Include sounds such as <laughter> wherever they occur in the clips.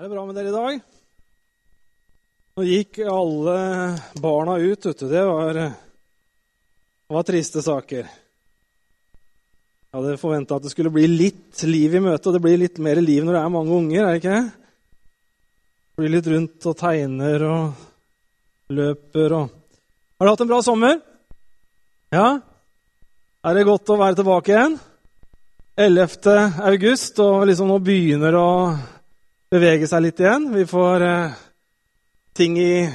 Er det bra med dere i dag? Nå gikk alle barna ut, vet du. Det var, det var triste saker. Jeg hadde forventa at det skulle bli litt liv i møtet, og det blir litt mer liv når det er mange unger, er det ikke? Det blir litt rundt og tegner og løper og Har du hatt en bra sommer? Ja? Er det godt å være tilbake igjen? 11. august, og liksom nå begynner å bevege seg litt igjen. Vi får eh, ting i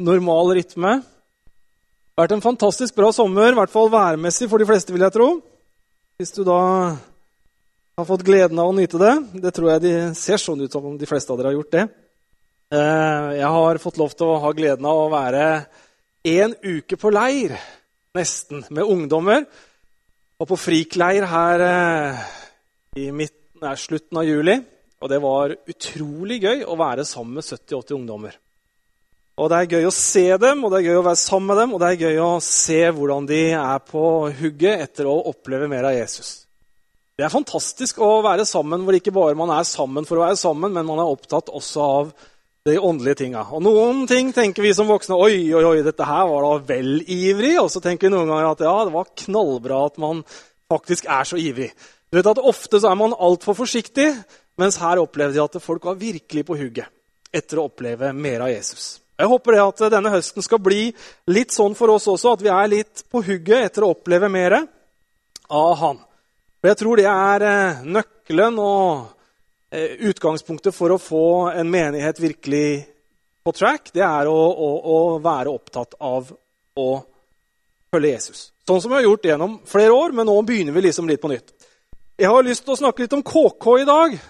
normal rytme. Det har vært en fantastisk bra sommer, i hvert fall værmessig for de fleste, vil jeg tro. Hvis du da har fått gleden av å nyte det. Det tror jeg de ser sånn ut som om de fleste av dere har gjort det. Eh, jeg har fått lov til å ha gleden av å være en uke på leir, nesten, med ungdommer. Og på frikleir her eh, i midten, nei, slutten av juli. Og det var utrolig gøy å være sammen med 70-80 ungdommer. Og Det er gøy å se dem, og det er gøy å være sammen med dem, og det er gøy å se hvordan de er på hugget etter å oppleve mer av Jesus. Det er fantastisk å være sammen hvor ikke bare man er sammen for å være sammen, men man er opptatt også av de åndelige tinga. Og noen ting tenker vi som voksne oi, oi, oi, dette her var da vel ivrig. Og så tenker vi noen ganger at ja, det var knallbra at man faktisk er så ivrig. Du vet at Ofte så er man altfor forsiktig, mens her opplevde de at folk var virkelig på hugget etter å oppleve mer av Jesus. Jeg håper det at denne høsten skal bli litt sånn for oss også, at vi er litt på hugget etter å oppleve mer av Han. For Jeg tror det er eh, nøkkelen og eh, utgangspunktet for å få en menighet virkelig på track. Det er å, å, å være opptatt av å følge Jesus. Sånn som vi har gjort gjennom flere år, men nå begynner vi liksom litt på nytt. Jeg har lyst til å snakke litt om KK i dag.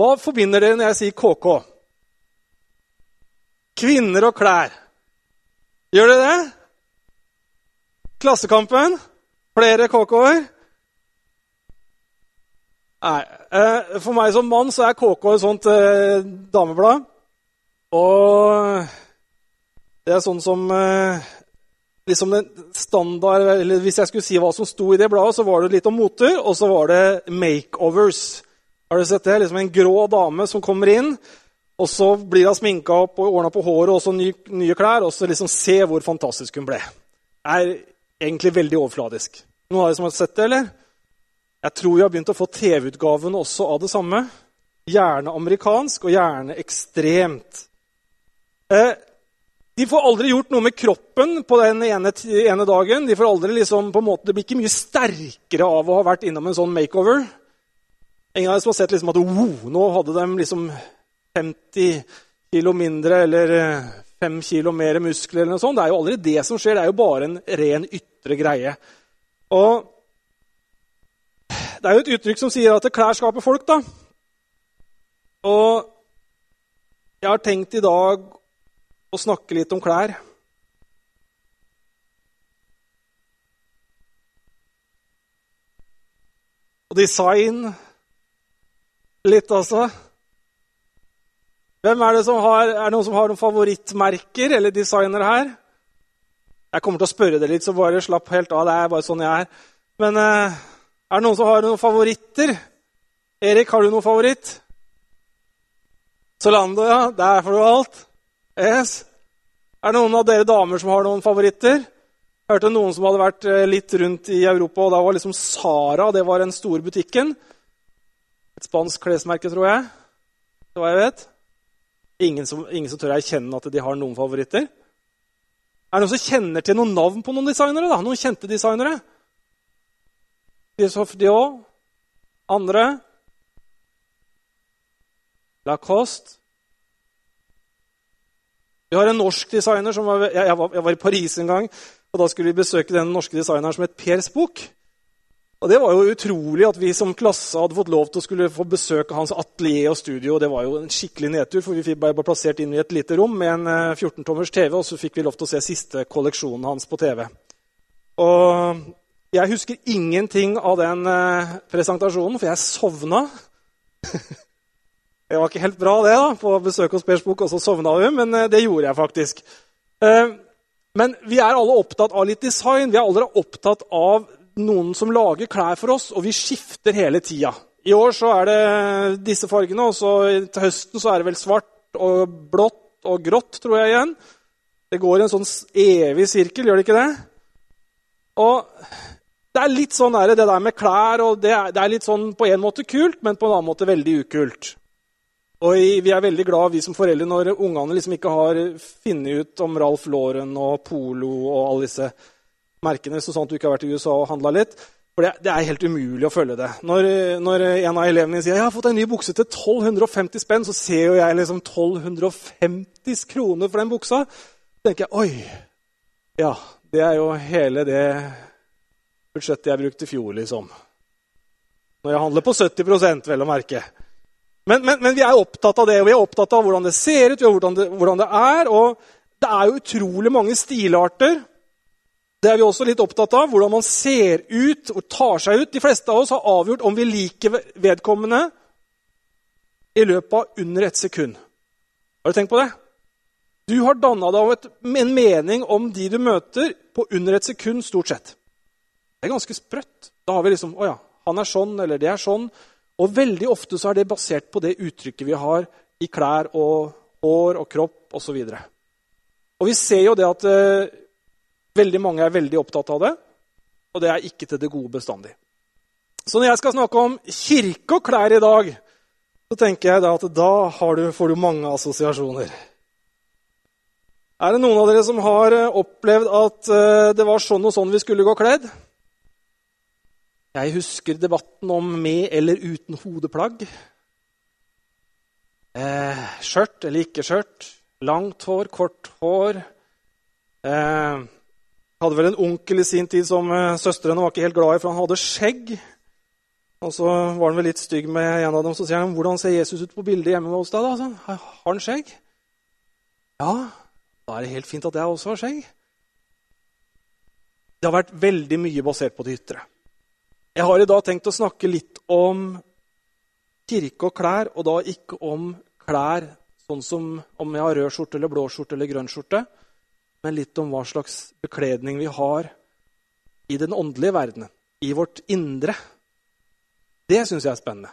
Hva forbinder dere når jeg sier KK? Kvinner og klær. Gjør dere det? Klassekampen? Flere KK-er? Nei. Eh, for meg som mann så er KK et sånt eh, dameblad. Og det er sånn som eh, liksom standard, eller Hvis jeg skulle si hva som sto i det bladet, så var det litt om moter, og så var det makeovers. Har du sett det? Liksom En grå dame som kommer inn, og så blir hun sminka opp og ordna på håret og så nye, nye klær. Og så liksom se hvor fantastisk hun ble. Det er egentlig veldig overfladisk. Noen av dere som har sett det, eller? Jeg tror vi har begynt å få TV-utgaven også av det samme. Gjerne amerikansk, og gjerne ekstremt. Eh, de får aldri gjort noe med kroppen på den ene, ene dagen. De får aldri liksom, på en måte, Det blir ikke mye sterkere av å ha vært innom en sånn makeover. Av dere som har sett liksom at oh, nå hadde de liksom 50 kilo mindre eller 5 eh, kilo mer muskler. eller noe sånt. Det er jo aldri det som skjer. Det er jo bare en ren ytre greie. Og Det er jo et uttrykk som sier at klær skaper folk. da. Og jeg har tenkt i dag å snakke litt om klær. Og design litt, altså. Hvem Er det som har, er det noen som har noen favorittmerker eller designere her? Jeg kommer til å spørre dere litt, så bare slapp helt av. Det er bare sånn jeg er. Men eh, er det noen som har noen favoritter? Erik, har du noen favoritt? Solando, ja. Der får du alt. Yes. Er det noen av dere damer som har noen favoritter? Jeg hørte noen som hadde vært eh, litt rundt i Europa, og da var liksom Sara det var den store butikken. Et spansk klesmerke, tror jeg. Det hva jeg vet. Ingen som, ingen som tør erkjenne at de har noen favoritter. Er det noen som kjenner til noen navn på noen designere? da? Noen kjente designere? Christophe Dior? Andre? Lacoste? Vi har en norsk designer som var, jeg, var, jeg var i Paris en gang. og Da skulle vi besøke den norske designeren som het Per Spook. Og Det var jo utrolig at vi som klasse hadde fått lov til å skulle få besøke hans atelier og studio. Det var jo en skikkelig nedtur, for vi ble plassert inn i et lite rom med en 14-tommers eh, TV, og så fikk vi lov til å se siste kolleksjonen hans på TV. Og jeg husker ingenting av den eh, presentasjonen, for jeg sovna. <laughs> det var ikke helt bra, det, da, på besøk hos Pers og så sovna vi, men eh, det gjorde jeg faktisk. Men vi er alle opptatt av litt design. Vi er alle opptatt av noen som lager klær for oss, og vi skifter hele tida. I år så er det disse fargene, og så til høsten så er det vel svart og blått og grått, tror jeg igjen. Det går en sånn evig sirkel, gjør det ikke det? Og det er litt sånn der, det der med klær og det er, det er, litt sånn på en måte kult, men på en annen måte veldig ukult. Og vi er veldig glad vi som foreldre når ungene liksom ikke har funnet ut om Ralf Lauren og Polo og alle disse merkene, så sånn at du ikke har vært i USA og handla litt. For det, det, er helt umulig å følge det. Når, når, en av elevene sier jeg har fått en ny bukse til 1250 spenn, så ser jo jeg liksom 1250 kroner for den buksa. Så tenker jeg oi, ja, det er jo hele det budsjettet jeg brukte i fjor, liksom. Når jeg handler på 70 vel å merke. Men, men, men, vi er opptatt av det, og vi er opptatt av hvordan det ser ut, hvordan det, hvordan det er. Og det er jo utrolig mange stilarter det er vi også litt opptatt av. Hvordan man ser ut og tar seg ut. De fleste av oss har avgjort om vi liker vedkommende i løpet av under et sekund. Har du tenkt på det? Du har danna deg en mening om de du møter, på under et sekund, stort sett. Det er ganske sprøtt. Da har vi liksom Å ja, han er sånn, eller det er sånn. Og veldig ofte så er det basert på det uttrykket vi har i klær og hår og kropp osv. Og, og vi ser jo det at eh, Veldig mange er veldig opptatt av det, og det er ikke til det gode bestandig. Så når jeg skal snakke om kirke og klær i dag, så tenker jeg da at da du, får du mange assosiasjoner. Er det noen av dere som har eh, opplevd at eh, det var sånn og sånn vi skulle gå kledd? Jeg husker debatten om med eller uten hodeplagg. Eh, skjørt eller ikke skjørt. Langt hår, kort hår. Eh, hadde vel en onkel i sin tid som uh, søstrene var ikke helt glad i, for han hadde skjegg. Og så var han vel litt stygg med en av dem. Så sier han, 'Hvordan ser Jesus ut på bildet hjemme hos deg?' da? Så, har han skjegg? Ja, da er det helt fint at jeg også har skjegg. Det har vært veldig mye basert på det ytre. Jeg har i dag tenkt å snakke litt om kirke og klær, og da ikke om klær sånn som om jeg har rød skjorte eller blå skjorte eller grønn skjorte men litt om hva slags bekledning vi har i den åndelige verdenen, i vårt indre. Det syns jeg er spennende.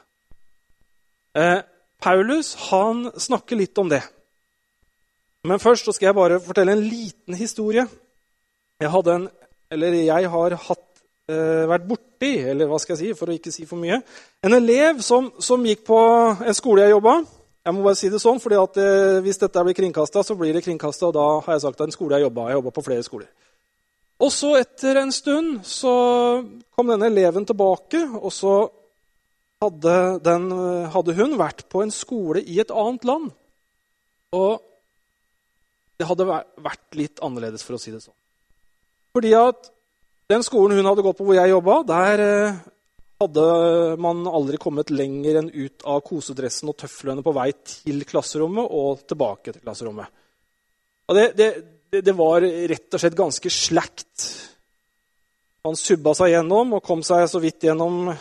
Eh, Paulus han snakker litt om det. Men først skal jeg bare fortelle en liten historie. Jeg, en, jeg har hatt, eh, vært borti, eller hva skal jeg si, for å ikke si for mye, en elev som, som gikk på en skole jeg jobba jeg må bare si det sånn, fordi at eh, Hvis dette blir kringkasta, så blir det kringkasta. Og da har jeg sagt at en skole jeg jobba Jeg jobba på flere skoler. Og så, etter en stund, så kom denne eleven tilbake. Og så hadde, den, hadde hun vært på en skole i et annet land. Og det hadde vært litt annerledes, for å si det sånn. Fordi at den skolen hun hadde gått på hvor jeg jobba, der eh, hadde man aldri kommet lenger enn ut av kosedressen og tøflene på vei til klasserommet og tilbake til klasserommet. Og det, det, det var rett og slett ganske slakt. Han subba seg gjennom og kom seg så vidt gjennom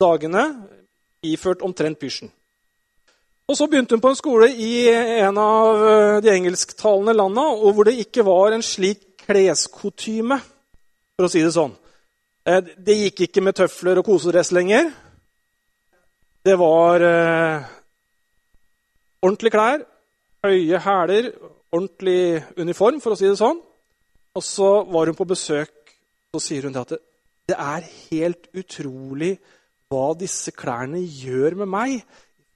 dagene iført omtrent pysjen. Og Så begynte hun på en skole i en av de engelsktalende landa, hvor det ikke var en slik kleskotyme, for å si det sånn. Eh, det gikk ikke med tøfler og kosedress lenger. Det var eh, ordentlige klær, høye hæler, ordentlig uniform, for å si det sånn. Og så var hun på besøk, så sier hun at det, det er helt utrolig hva disse klærne gjør med meg i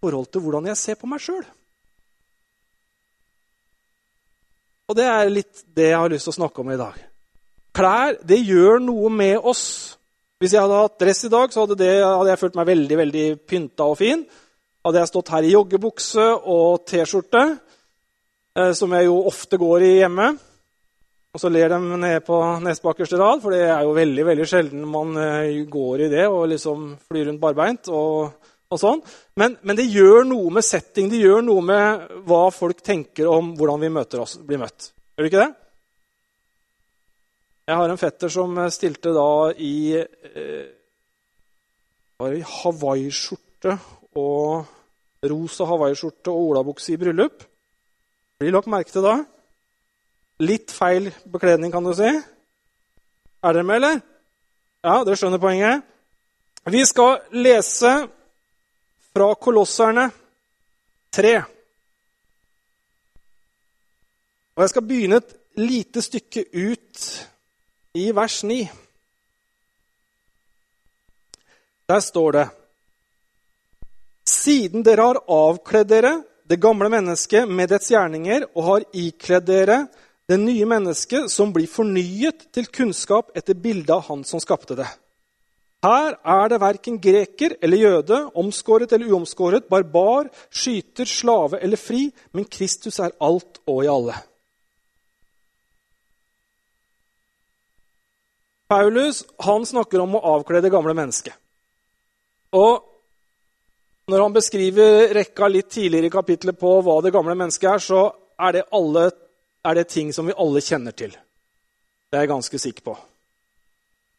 forhold til hvordan jeg ser på meg sjøl. Og det er litt det jeg har lyst til å snakke om i dag. Klær det gjør noe med oss. Hvis jeg hadde hatt dress i dag, så hadde, det, hadde jeg følt meg veldig veldig pynta og fin. Hadde jeg stått her i joggebukse og T-skjorte, eh, som jeg jo ofte går i hjemme Og så ler de ned på nest bakerste rad, for det er jo veldig veldig sjelden man eh, går i det og liksom flyr rundt barbeint. og, og sånn. Men, men, det gjør noe med setting, det gjør noe med hva folk tenker om hvordan vi møter oss, blir møtt. Gjør det ikke det? Jeg har en fetter som stilte da i, eh, hawaiiskjorte og rosa hawaiiskjorte og olabukse i bryllup. Blir lagt merke til da. Litt feil bekledning, kan du si. Er dere med, eller? Ja, dere skjønner poenget? Vi skal lese fra Kolosserne 3. Og jeg skal begynne et lite stykke ut i vers 9. Der står det Siden dere har avkledd dere det gamle mennesket med dets gjerninger og har ikledd dere det nye mennesket som blir fornyet til kunnskap etter bildet av Han som skapte det. Her er det verken greker eller jøde, omskåret eller uomskåret, barbar, skyter, slave eller fri, men Kristus er alt og i alle. Paulus han snakker om å avkle det gamle mennesket. Og når han beskriver rekka litt tidligere i kapittelet på hva det gamle mennesket er, så er det, alle, er det ting som vi alle kjenner til. Det er jeg ganske sikker på.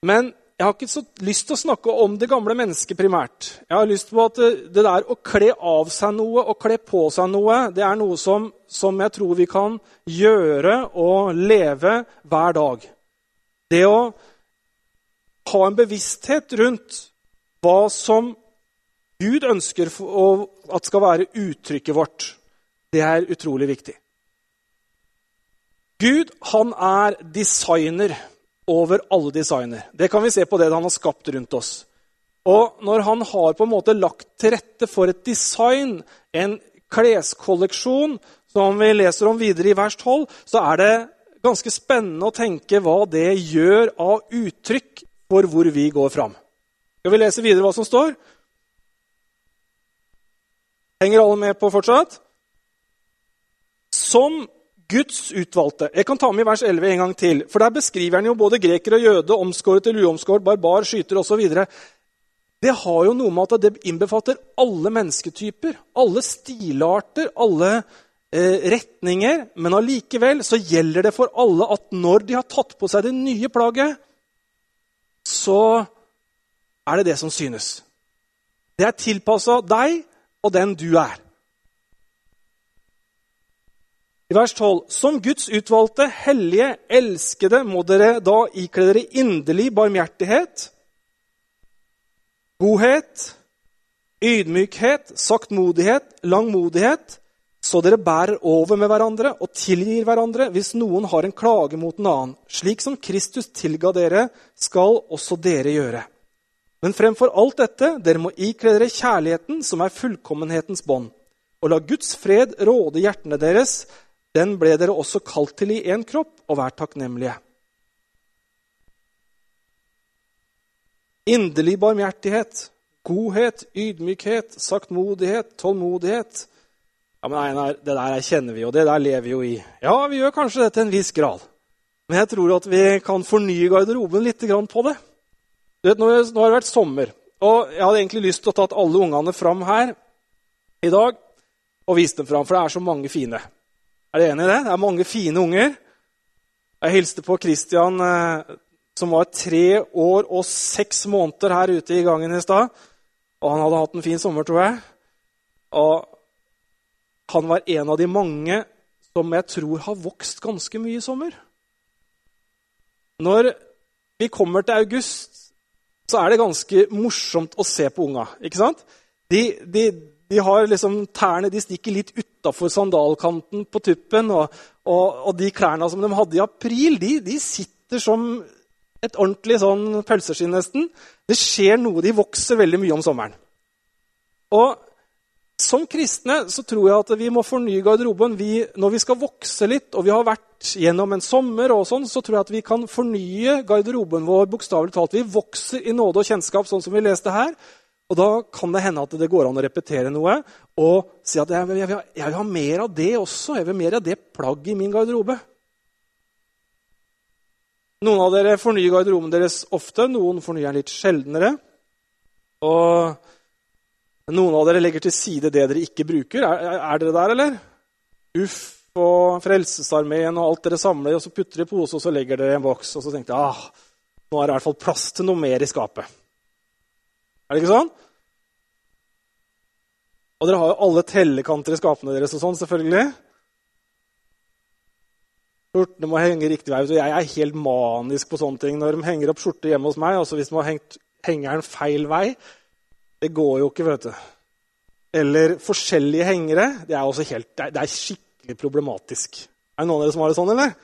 Men jeg har ikke så lyst til å snakke om det gamle mennesket primært. Jeg har lyst på at det der å kle av seg noe og kle på seg noe, det er noe som, som jeg tror vi kan gjøre og leve hver dag. Det å ha en bevissthet rundt hva som Gud ønsker at skal være uttrykket vårt. Det er utrolig viktig. Gud han er designer over alle designer. Det kan vi se på det han har skapt rundt oss. Og når han har på en måte lagt til rette for et design, en kleskolleksjon, som vi leser om videre i vers 12, så er det ganske spennende å tenke hva det gjør av uttrykk for hvor vi går fram. Skal vi lese videre hva som står? Henger alle med på fortsatt? Som Guds utvalgte. Jeg kan ta med vers 11 en gang til. For Der beskriver han jo både greker og jøde, omskåret eller uomskåret, barbar, skyter osv. Det har jo noe med at det innbefatter alle mennesketyper, alle stilarter, alle eh, retninger. Men allikevel så gjelder det for alle at når de har tatt på seg det nye plagget, så er det det som synes. Det er tilpassa deg og den du er. I vers 12.: Som Guds utvalgte, hellige, elskede må dere da ikle dere inderlig barmhjertighet, godhet, ydmykhet, saktmodighet, langmodighet, så dere bærer over med hverandre og tilgir hverandre hvis noen har en klage mot en annen. Slik som Kristus tilga dere, skal også dere gjøre. Men fremfor alt dette, dere må ikle dere kjærligheten, som er fullkommenhetens bånd. Og la Guds fred råde hjertene deres. Den ble dere også kalt til i én kropp, og vær takknemlige. Inderlig barmhjertighet, godhet, ydmykhet, saktmodighet, tålmodighet. Ja, men Einar, Det der kjenner vi jo, det der lever vi jo i. Ja, vi gjør kanskje det til en viss grad. Men jeg tror at vi kan fornye garderoben litt på det. Du Vet, nå, har det vært sommer, og jeg hadde egentlig lyst til å ta alle ungene fram her i dag og vise dem fram, for det er så mange fine. Er dere enig i det? Det er mange fine unger. Jeg hilste på Christian, eh, som var tre år og seks måneder her ute i gangen i stad. Og han hadde hatt en fin sommer, tror jeg. Og han var en av de mange som jeg tror har vokst ganske mye i sommer. Når vi kommer til august, så er det ganske morsomt å se på unga. ikke sant? De, de, de har liksom, Tærne de stikker litt utafor sandalkanten på tuppen. Og, og, og, de klærne som de hadde i april, de, de sitter som et ordentlig sånn pølseskinn nesten. Det skjer noe. De vokser veldig mye om sommeren. Og som kristne så tror jeg at vi må fornye garderoben. Vi, når vi skal vokse litt, og vi har vært gjennom en sommer, og sånn, så tror jeg at vi kan fornye garderoben vår bokstavelig talt. Vi vokser i nåde og kjennskap, sånn som vi leste her. Og da kan det hende at det går an å repetere noe og si at jeg jeg jeg vil ha mer av det også. Jeg vil ha mer av det plagget i min garderobe. Noen av dere fornyer garderoben deres ofte, noen fornyer den litt sjeldnere. Og noen av dere legger til side det dere ikke bruker. Er, er dere der, eller? Uff og Frelsesarmeen og alt dere samler, og så putter dere i pose og så legger dere i en boks. Og så tenkte jeg ah, nå er det i hvert fall plass til noe mer i skapet. Er det ikke sånn? Og dere har jo alle tellekanter i skapene deres og sånn, selvfølgelig. Skjortene må henge riktig vei. Jeg er helt manisk på sånne ting. Når de henger opp skjorte hjemme hos meg, altså hvis de har hengt henger den feil vei? Det går jo ikke, vet du. Eller forskjellige hengere. Det er helt, det er, skikkelig problematisk. Er det noen av dere som har det sånn, eller?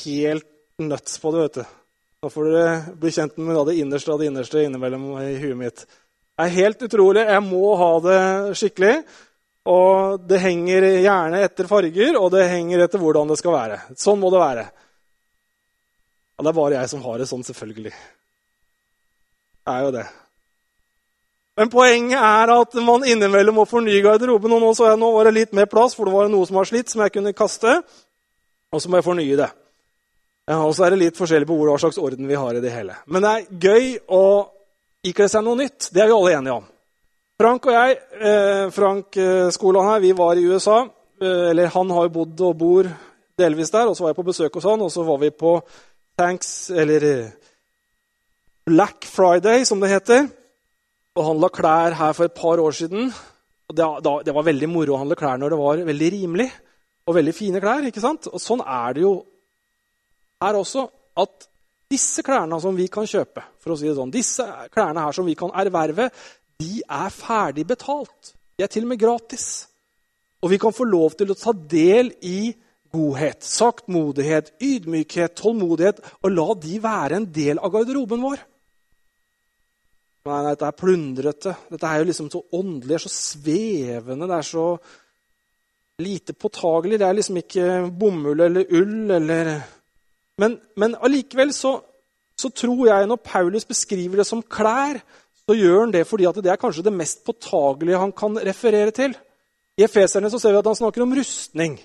Helt nuts på det, vet du. Da får dere bli kjent med det innerste av det innerste innimellom i huet mitt. Det er helt utrolig. Jeg må ha det skikkelig. Og det henger gjerne etter farger, og det henger etter hvordan det skal være. Sånn må det være. Ja, det er bare jeg som har det sånn, selvfølgelig. Det er jo det. Men poenget er at man innimellom må fornye garderoben. Og nå så jeg nå var det litt mer plass, for det var noe som var slitt, som jeg kunne kaste. Og så må jeg fornye det. Og så er det litt forskjellig på hva slags orden vi har i det hele. Men det er gøy å ikle seg noe nytt. Det er vi alle enige om. Frank og jeg, eh, Frank eh, Skolan her, vi var i USA. Eh, eller han har jo bodd og bor delvis der. Og så var jeg på besøk hos han, og så var vi på Thanks, eller Black Friday, som det heter. Og handla klær her for et par år siden. Og det, da, det var veldig moro å handle klær når det var veldig rimelig. Og veldig fine klær. ikke sant? Og sånn er det jo her også at disse klærne som vi kan kjøpe, for å si det sånn, disse klærne her som vi kan erverve, de er ferdig betalt. De er til og med gratis. Og vi kan få lov til å ta del i godhet, saktmodighet, ydmykhet, tålmodighet, og la de være en del av garderoben vår. Nei, nei, dette er plundrete. Dette er jo liksom så åndelig, det er så svevende. Det er så lite påtagelig. Det er liksom ikke bomull eller ull eller men, men allikevel så, så, tror jeg når Paulus beskriver det som klær, så gjør han det fordi det er kanskje det mest påtagelige han kan referere til. I Efeserne så ser vi at han snakker om rustning.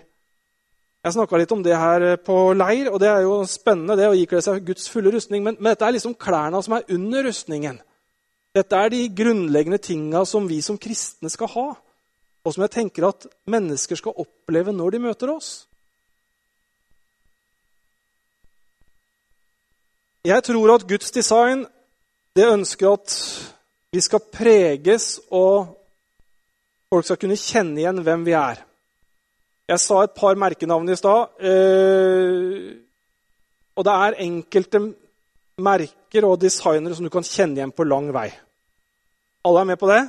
Jeg snakka litt om det her på leir, og det er jo spennende det å ikle seg Guds fulle rustning. Men, men, dette er liksom klærne som er under rustningen. Dette er de grunnleggende tinga som vi som kristne skal ha, og som jeg tenker at mennesker skal oppleve når de møter oss. Jeg tror at Guds design det ønsker at vi skal preges, og folk skal kunne kjenne igjen hvem vi er. Jeg sa et par merkenavn i stad. Eh, og det er enkelte merker og designere som du kan kjenne igjen på lang vei. Alle er med på det?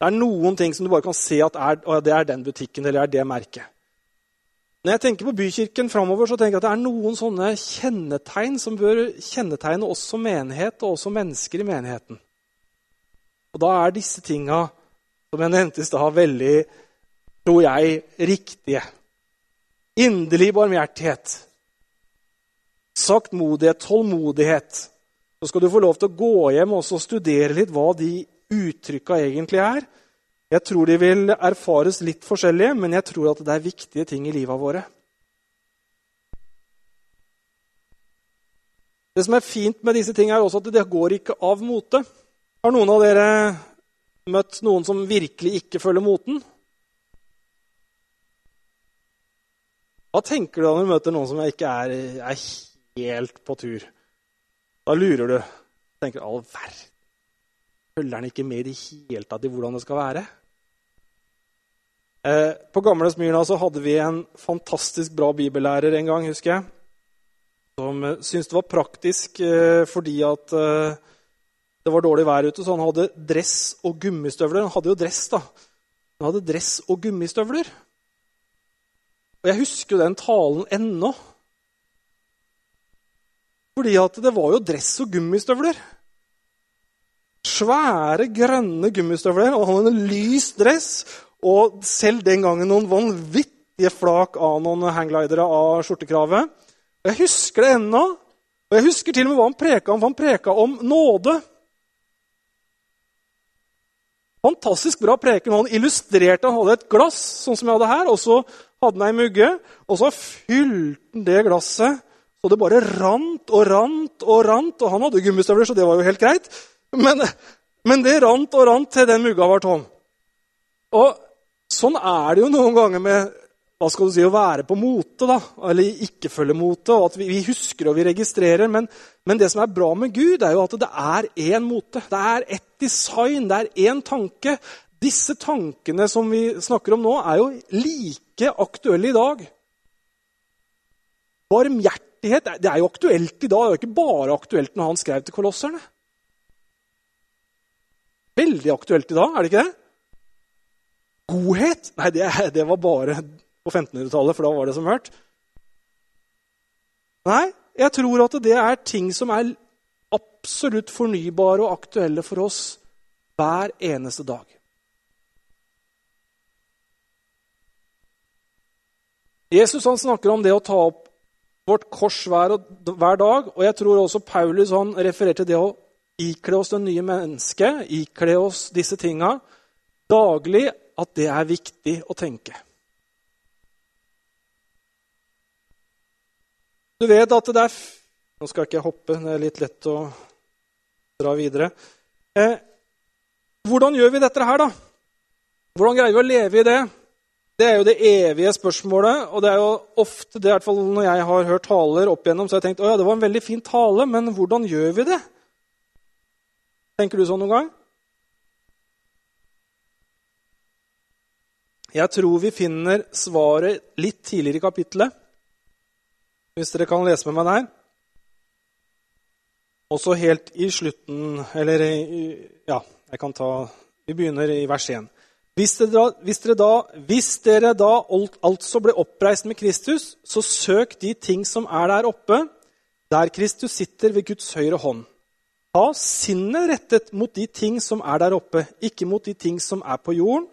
Det er noen ting som du bare kan se at er, det er den butikken eller er det merket. Når jeg tenker på bykirken framover, så tenker jeg at det er noen sånne kjennetegn som bør kjennetegne oss som menighet og også mennesker i menigheten. Og da er disse tinga, som jeg nevnte i stad, veldig, tror jeg, riktige. Inderlig barmhjertighet. Saktmodighet, tålmodighet. Så skal du få lov til å gå hjem og studere litt hva de uttrykka egentlig er. Jeg tror de vil erfares litt forskjellige, men jeg tror at det er viktige ting i livet våre. Det som er fint med disse tingene, er også at det går ikke av mote. Har noen av dere møtt noen som virkelig ikke følger moten? Hva tenker du når du møter noen som ikke er, er helt på tur? Da lurer du. tenker all verden, Følger han ikke med i det hele tatt i hvordan det skal være? Eh, på Gamle Smyrna så hadde vi en fantastisk bra bibellærer en gang, husker jeg. Som eh, syntes det var praktisk eh, fordi at det var dårlig vær ute, så han hadde dress og gummistøvler. Han hadde jo dress, da. Han hadde dress og gummistøvler. Og jeg husker jo den talen ennå. Fordi at det var jo dress og gummistøvler. Svære, grønne gummistøvler, og han hadde en lys dress og selv den gangen noen vanvittige flak av noen hangglidere av skjortekravet. Jeg husker det ennå. Og jeg husker til og med hva han preka om. Han preka om nåde. Fantastisk bra preken. Han illustrerte Han hadde et glass, sånn som jeg hadde her, og så hadde han ei mugge. Og så fylte han det glasset så det bare rant og rant og rant. Og han hadde gummistøvler, så det var jo helt greit. Men, men det rant og rant til den mugga var tom. Og Sånn er det jo noen ganger med hva skal du si, å være på mote, da, eller ikke følge mote. og at Vi, vi husker og vi registrerer, men, men, det som er bra med Gud, er jo at det er én mote. Det er ett design, det er én tanke. Disse tankene som vi snakker om nå, er jo like aktuelle i dag. Barmhjertighet Det er jo aktuelt i dag. Det er jo ikke bare aktuelt når han skrev til kolosserne. Veldig aktuelt i dag, er det ikke det? Godhet? Nei, det, det var bare på 1500-tallet, for da var det som hørt. Nei, jeg tror at det er ting som er absolutt fornybare og aktuelle for oss hver eneste dag. Jesus snakker om det å ta opp vårt kors hver, dag. Og jeg tror også Paulus han refererte til det å ikle oss det nye mennesket, ikle oss disse tinga daglig, at det er viktig å tenke. Du vet at det er Nå skal ikke jeg hoppe, det er litt lett å dra videre. Eh, hvordan gjør vi dette her, da? Hvordan greier vi å leve i det? Det er jo det evige spørsmålet. Og det er jo ofte det, i hvert fall når jeg har hørt taler opp igjennom, så har jeg tenkt å ja, det var en veldig fin tale, men hvordan gjør vi det? Tenker du sånn noen gang? Jeg tror vi finner svaret litt tidligere i kapittelet, hvis dere kan lese med meg der. Også helt i slutten Eller ja, jeg kan ta Vi begynner i vers 1. Hvis dere, hvis, dere da, hvis dere da altså ble oppreist med Kristus, så søk de ting som er der oppe, der Kristus sitter ved Guds høyre hånd. Ha sinnet rettet mot de ting som er der oppe, ikke mot de ting som er på jorden.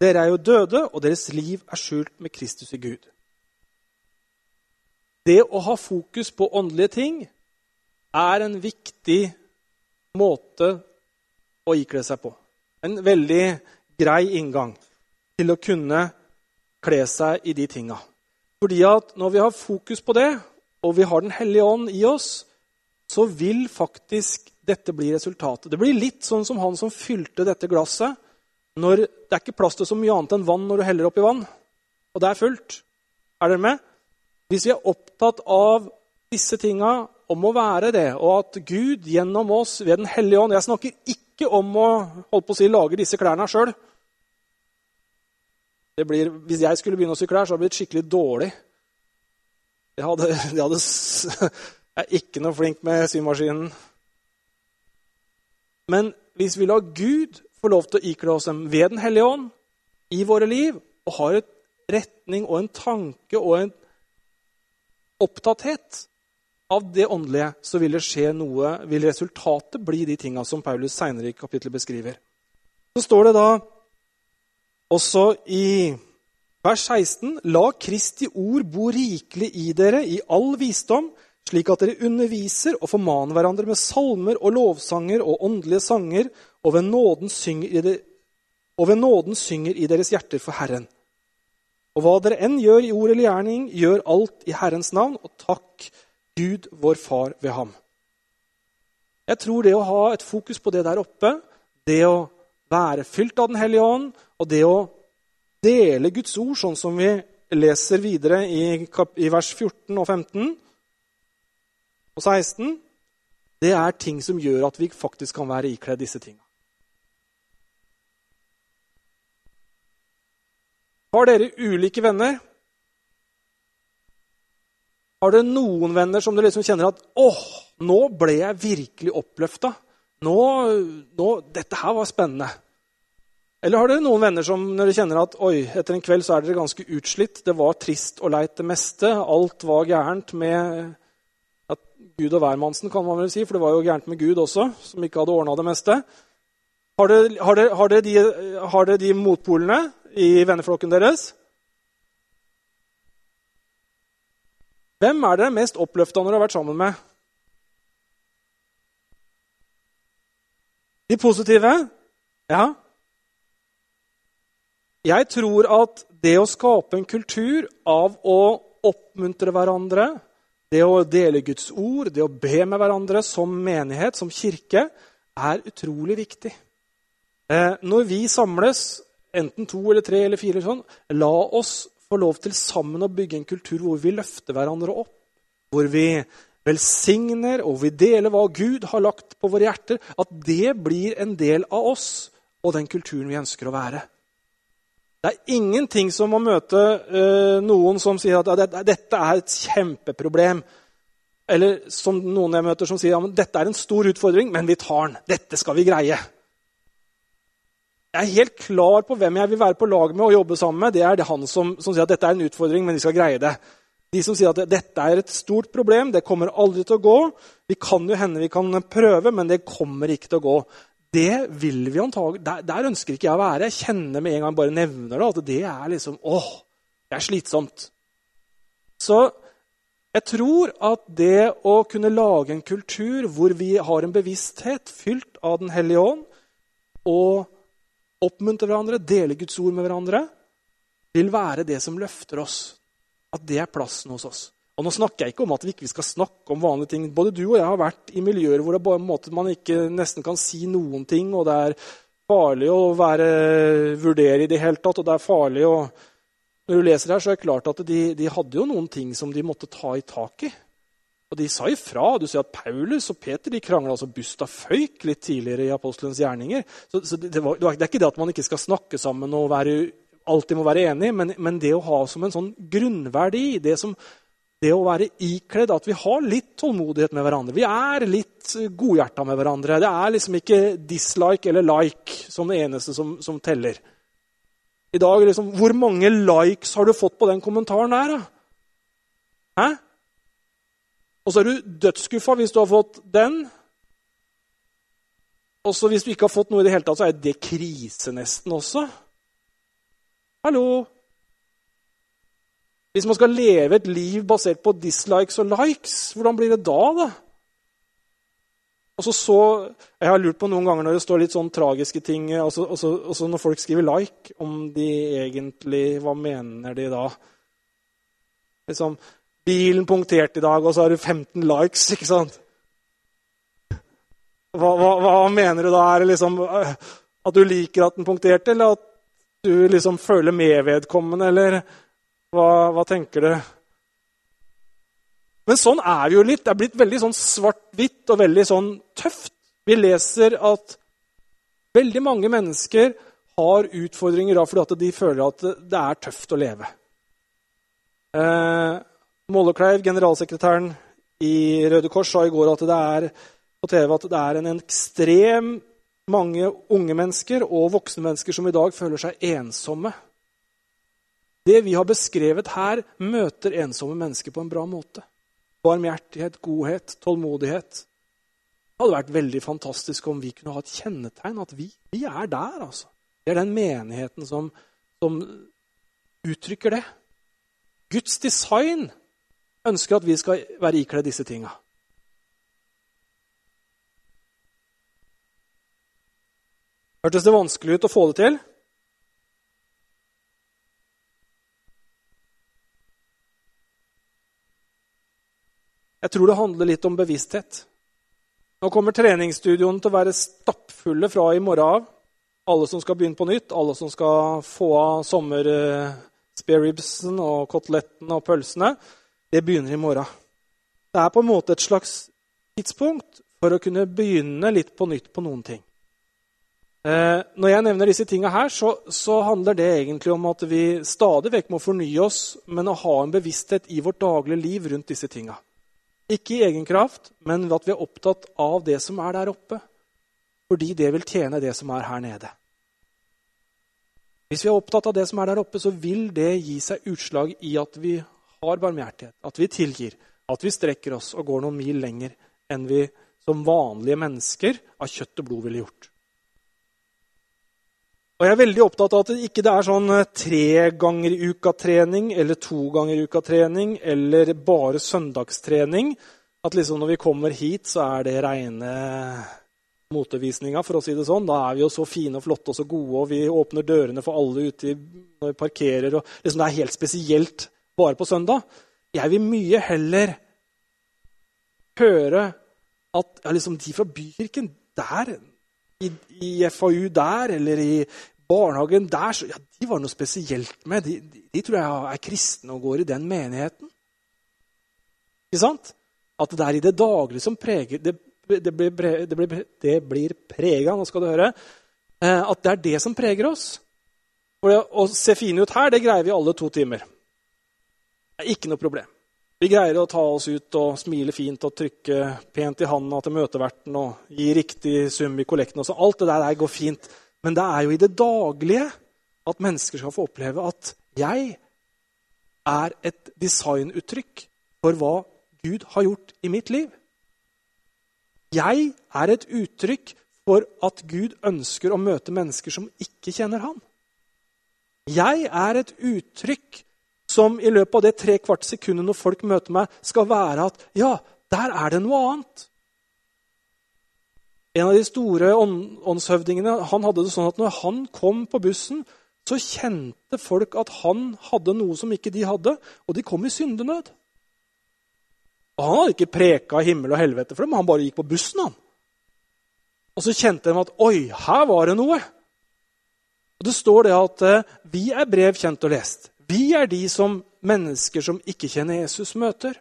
Dere er jo døde, og deres liv er skjult med Kristus i Gud. Det å ha fokus på åndelige ting er en viktig måte å ikle seg på. En veldig grei inngang til å kunne kle seg i de tinga. Fordi at når vi har fokus på det, og vi har Den hellige ånd i oss, så vil faktisk dette bli resultatet. Det blir litt sånn som han som fylte dette glasset. Når det er ikke plass til så mye annet enn vann når du heller oppi vann, og det er fullt. Er dere med? Hvis vi er opptatt av disse tinga, om å være det, og at Gud gjennom oss ved Den hellige ånd Jeg snakker ikke om å holde på å si, lage disse klærne sjøl. Blir, hvis jeg skulle begynne å sykle her, så hadde det blitt skikkelig dårlig. Jeg, hadde, jeg, hadde, jeg er ikke noe flink med symaskinen. Men hvis vi lar Gud få lov til å ikle oss dem ved Den hellige ånd i våre liv, og har et retning og en tanke og en opptatthet av det åndelige, så vil det skje noe, vil resultatet bli de tinga som Paulus seinere i kapittelet beskriver. Så står det da også i vers 16.: La Kristi ord bo rikelig i dere i all visdom, slik at dere underviser og formaner hverandre med salmer og lovsanger og åndelige sanger, og ved nåden synger i, ved nåden synger i deres hjerter for Herren. Og hva dere enn gjør i ord eller gjerning, gjør alt i Herrens navn, og takk Gud, vår Far, ved ham. Jeg tror det å ha et fokus på det der oppe, det å være fylt av Den hellige ånd, og det å dele Guds ord, sånn som vi leser videre i, vers 14 og 15 og 16, det er ting som gjør at vi faktisk kan være ikledd disse tingene. Har dere ulike venner? Har dere noen venner som dere liksom kjenner at åh, nå ble jeg virkelig oppløfta. Nå, nå, dette her var spennende. Eller har dere noen venner som når dere kjenner at oi, etter en kveld så er dere ganske utslitt, det var trist og leit det meste, alt var gærent med at Gud og hvermannsen, kan man vel si, for det var jo gærent med Gud også, som ikke hadde ordna det meste. Har dere, har, dere, har, dere de, har dere de motpolene i venneflokken deres? Hvem er dere mest oppløfta når dere har vært sammen med? De positive? Ja. Jeg tror at det å skape en kultur av å oppmuntre hverandre, det å dele Guds ord, det å be med hverandre som menighet, som kirke, er utrolig viktig. Eh, når vi samles, enten to eller tre eller fire, sånn, la oss få lov til sammen å bygge en kultur hvor vi løfter hverandre opp. Hvor vi velsigner og vi deler hva Gud har lagt på våre hjerter. At det blir en del av oss og den kulturen vi ønsker å være. Det er ingenting som å møte uh, noen som sier at ja, dette er et kjempeproblem. eller som noen jeg møter som sier ja, dette er en stor utfordring, men vi tar den. Dette skal vi greie. Jeg er helt klar på hvem jeg vil være på lag med og jobbe sammen med. Det er det han som, som sier at dette er en utfordring, men vi skal greie det. De som sier at dette er et stort problem, det kommer aldri til å gå. Vi kan jo hende vi kan prøve, men det kommer ikke til å gå. Det vil vi antagelig, der, der, ønsker ikke jeg å være. Jeg kjenner med en gang bare nevner det, at det er liksom åh, det er slitsomt. Så jeg tror at det å kunne lage en kultur hvor vi har en bevissthet fylt av Den hellige ånd, og oppmuntre hverandre, dele Guds ord med hverandre, vil være det som løfter oss. At det er plassen hos oss. Og Nå snakker jeg ikke om at vi ikke skal snakke om vanlige ting. Både du og jeg har vært i miljøer hvor bare man ikke nesten kan si noen ting, og det er farlig å være, vurdere i det hele tatt, og det er farlig å Når du leser her, så er det klart at de, de hadde jo noen ting som de måtte ta i tak i. Og de sa ifra. Du ser at Paulus og Peter de krangla altså busta føyk litt tidligere i apostelens gjerninger. Så, så det, var, det, er ikke det at man ikke skal snakke sammen og være, alltid må være enig, men, men, det å ha som en sånn grunnverdi, det, som, det å være ikledd at vi har litt tålmodighet med hverandre. Vi er litt godhjerta med hverandre. Det er liksom ikke dislike eller like som det eneste som, som teller. I dag, liksom, Hvor mange likes har du fått på den kommentaren der? da? Hæ? Og så er du dødsskuffa hvis du har fått den. Og så hvis du ikke har fått noe i det hele tatt, så er det krise nesten også. Hallo? Hvis man skal leve et liv basert på dislikes og likes, hvordan blir det da, da? Altså så Jeg har lurt på noen ganger når det står litt sånn tragiske ting altså, altså, altså når folk skriver 'like', om de egentlig Hva mener de da? Liksom, bilen punktert i dag, og så har du 15 likes. ikke sant? Hva, hva, hva mener du da? Er det liksom at du liker at den punkterte, eller at du liksom føler med vedkommende, eller hva, hva tenker du? Men sånn er vi jo litt. Det er blitt veldig sånn svart-hvitt og veldig sånn tøft. Vi leser at veldig mange mennesker har utfordringer da fordi at de føler at det er tøft å leve. Eh, Mollekleiv, generalsekretæren i Røde Kors, sa i går at det er på TV at det er en ekstrem mange unge mennesker og voksne mennesker som i dag føler seg ensomme. Det vi har beskrevet her, møter ensomme mennesker på en bra måte. Barmhjertighet, godhet, tålmodighet. Det hadde vært veldig fantastisk om vi kunne ha et kjennetegn, at vi, vi er der. altså. Det er den menigheten som, som uttrykker det. Guds design ønsker at vi skal være ikledd disse tinga. Hørtes det vanskelig ut å få det til? Jeg tror det handler litt om bevissthet. Nå kommer treningsstudioene til å være stappfulle fra i morgen av. Alle som skal begynne på nytt, alle som skal få av sommer uh, spareribsen og kotelettene og pølsene. Det begynner i morgen. Det er på en måte et slags tidspunkt for å kunne begynne litt på nytt på noen ting. Eh, når jeg nevner disse tinga her, så, så, handler det egentlig om at vi stadig vekk må fornye oss, men å ha en bevissthet i vårt daglige liv rundt disse tinga. Ikke i egen kraft, men at vi er opptatt av det som er der oppe. Fordi det vil tjene det som er her nede. Hvis vi er opptatt av det som er der oppe, så vil det gi seg utslag i at vi har barmhjertighet, at vi tilgir, at vi strekker oss og går noen mil lenger enn vi som vanlige mennesker av kjøtt og blod ville gjort. Og Jeg er veldig opptatt av at det ikke er sånn eh, tre ganger i uka-trening eller to ganger i uka-trening eller bare søndagstrening. At liksom når vi kommer hit, så er det reine motevisninga, for å si det sånn. Da er vi jo så fine og flotte og så gode, og vi åpner dørene for alle ute når vi parkerer. og liksom Det er helt spesielt bare på søndag. Jeg vil mye heller høre at ja, liksom de fra bykirken der, i, i, FAU der, eller i barnehagen der så, ja, De var noe spesielt med. De, de, de tror jeg er kristne og går i den menigheten. Ikke sant? At det er i det daglige som preger Det, det blir, det blir, det blir prega, nå skal du høre. Eh, at det er det som preger oss. For å se fine ut her, det greier vi alle to timer Det er ikke noe problem. Vi greier å ta oss ut og smile fint og trykke pent i handa til møteverten og gi riktig sum i kollekten. Alt det der går fint. Men det er jo i det daglige at mennesker skal få oppleve at jeg er et designuttrykk for hva Gud har gjort i mitt liv. Jeg er et uttrykk for at Gud ønsker å møte mennesker som ikke kjenner Han. Jeg er et uttrykk som i løpet av det tre kvart sekundet når folk møter meg, skal være at ja, der er det noe annet. En av de store åndshøvdingene han hadde det sånn at når han kom på bussen, så kjente folk at han hadde noe som ikke de hadde, og de kom i syndenød. Og Han hadde ikke preka himmel og helvete for dem, han bare gikk på bussen. han. Og så kjente de at oi, her var det noe. Og Det står det at eh, vi er brev kjent og lest. Vi er de som mennesker som ikke kjenner Jesus, møter.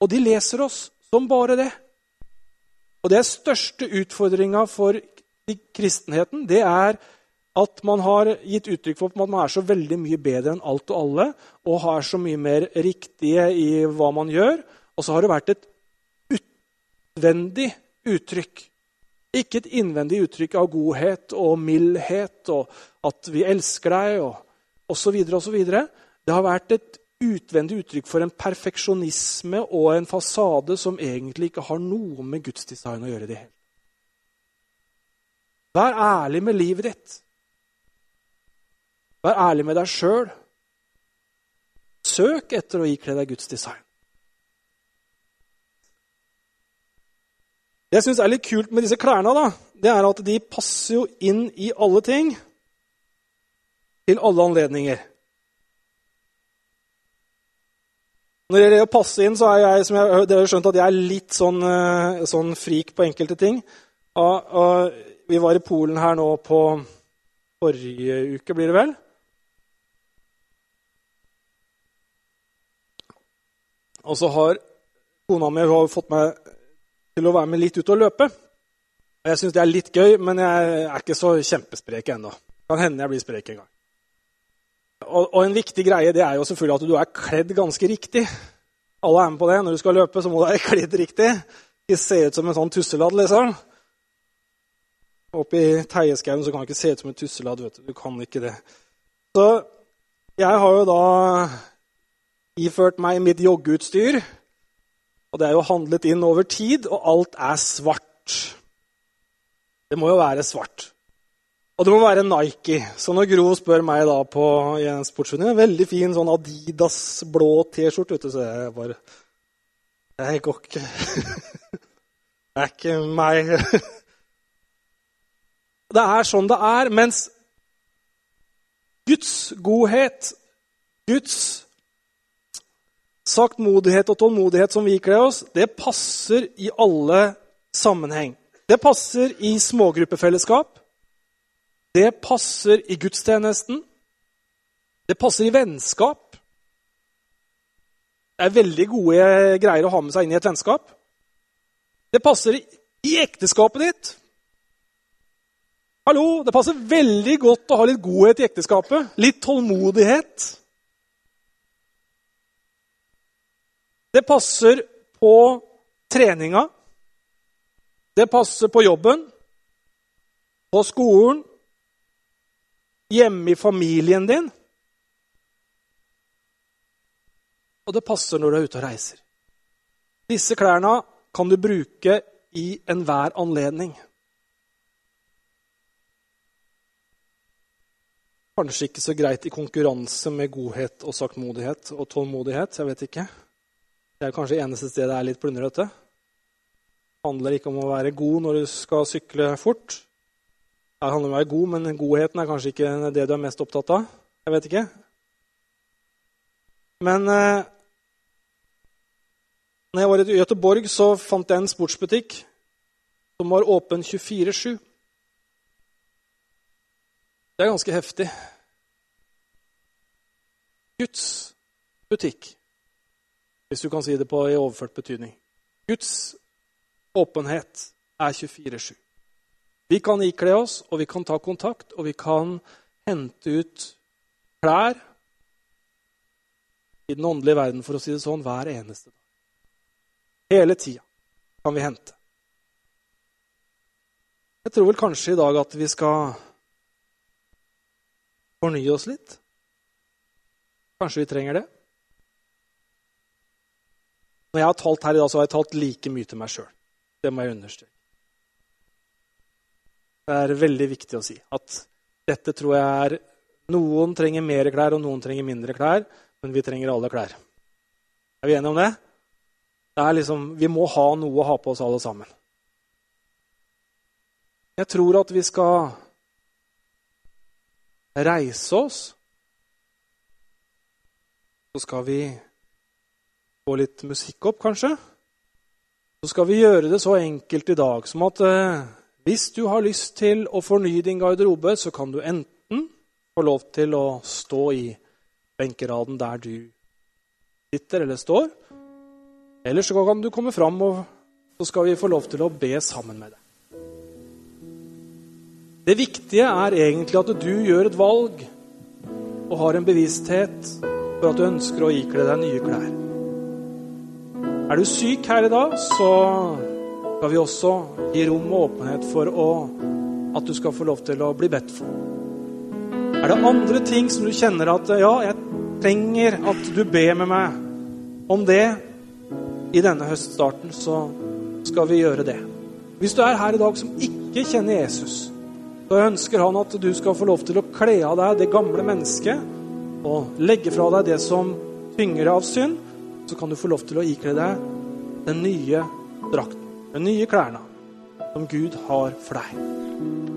Og de leser oss som bare det. Og det største utfordringa for kristenheten. Det er at man har gitt uttrykk for at man er så veldig mye bedre enn alt og alle, og har så mye mer riktige i hva man gjør. Og så har det vært et utvendig uttrykk. Ikke et innvendig uttrykk av godhet og mildhet og at vi elsker deg og osv. osv. Det har vært et utvendig uttrykk for en perfeksjonisme og en fasade som egentlig ikke har noe med gudsdesign å gjøre. det hele. Vær ærlig med livet ditt. Vær ærlig med deg sjøl. Søk etter å ikle deg Guds design. Det jeg syns er litt kult med disse klærne, da, det er at de passer jo inn i alle ting. Til alle anledninger. Når det gjelder å passe inn, så er jeg som jeg, dere har skjønt at jeg er litt sånn, eh, sånn frik på enkelte ting. Og, og, vi var i Polen her nå på forrige uke, blir det vel? Og så har kona mi fått meg til å være med litt ut og løpe. Jeg syns det er litt gøy, men jeg er ikke så kjempesprek ennå. Kan hende jeg blir sprek en gang. Og, og, en viktig greie det er jo selvfølgelig at du er kledd ganske riktig. Alle er med på det. Når du skal løpe, så må du være <laughs> kledd riktig. Ikke se ut som en sånn tusseladd, liksom. Oppe i Teieskauen kan du ikke se ut som en tusseladd. vet Du Du kan ikke det. Så jeg har jo da iført meg mitt joggeutstyr. Og det er jo handlet inn over tid, og alt er svart. Det må jo være svart. Og det må være Nike. Så når Gro spør meg da på i en Veldig fin sånn Adidas blå T-skjorte, så jeg bare Det går ikke. Det er ikke meg. <laughs> Det er sånn det er. Mens Guds godhet, Guds saktmodighet og tålmodighet som vi kler oss, det passer i alle sammenheng. Det passer i smågruppefellesskap. Det passer i gudstjenesten. Det passer i vennskap. Det er veldig gode greier å ha med seg inn i et vennskap. Det passer i ekteskapet ditt. Hallo, Det passer veldig godt å ha litt godhet i ekteskapet. Litt tålmodighet. Det passer på treninga. Det passer på jobben, på skolen, hjemme i familien din. Og det passer når du er ute og reiser. Disse klærne kan du bruke i enhver anledning. Kanskje ikke så greit i konkurranse med godhet og saktmodighet og tålmodighet. jeg vet ikke. Det er kanskje eneste stedet det er litt plundrete. Det handler ikke om å være god når du skal sykle fort. Det handler om å være god, men godheten er kanskje ikke det du er mest opptatt av. Jeg vet ikke. Men eh, når jeg var i Göteborg, så fant jeg en sportsbutikk som var åpen 24-7. Det er ganske heftig. Guds butikk, hvis du kan si det på i overført betydning. Guds åpenhet er 24-7. Vi kan ikle oss, og vi kan ta kontakt, og vi kan hente ut klær i den åndelige verden, for å si det sånn, hver eneste dag. Hele tida kan vi hente. Jeg tror vel kanskje i dag at vi skal fornye oss litt. Kanskje vi trenger det. Når jeg har talt her i dag, så har jeg talt like mye til meg sjøl. Det må jeg understreke. Det er veldig viktig å si at dette tror jeg er Noen trenger mer klær, og noen trenger mindre klær, men vi trenger alle klær. Er vi enige om det? det er liksom, vi må ha noe å ha på oss alle sammen. Jeg tror at vi skal reise oss. Så skal vi få litt musikk opp, kanskje. Så skal vi gjøre det så enkelt i dag som at eh, hvis du har lyst til å fornye din garderobe, så kan du enten få lov til å stå i benkeraden der du sitter eller står. Eller så kan du komme fram, og så skal vi få lov til å be sammen med deg. Det viktige er egentlig at du gjør et valg og har en bevissthet for at du ønsker å ikle deg nye klær. Er du syk her i dag, så skal vi også gi rom og åpenhet for å, at du skal få lov til å bli bedt for. Er det andre ting som du kjenner at ja, jeg trenger at du ber med meg om det i denne høststarten, så skal vi gjøre det. Hvis du er her i dag som ikke kjenner Jesus, så ønsker han at du skal få lov til å kle av deg det gamle mennesket og legge fra deg det som tynger av synd. Så kan du få lov til å ikle deg den nye drakten med nye klærne som Gud har for deg.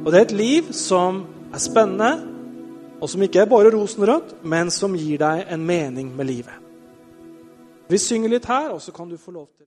Og det er et liv som er spennende, og som ikke er bare rosenrødt, men som gir deg en mening med livet. Vi synger litt her, og så kan du få lov til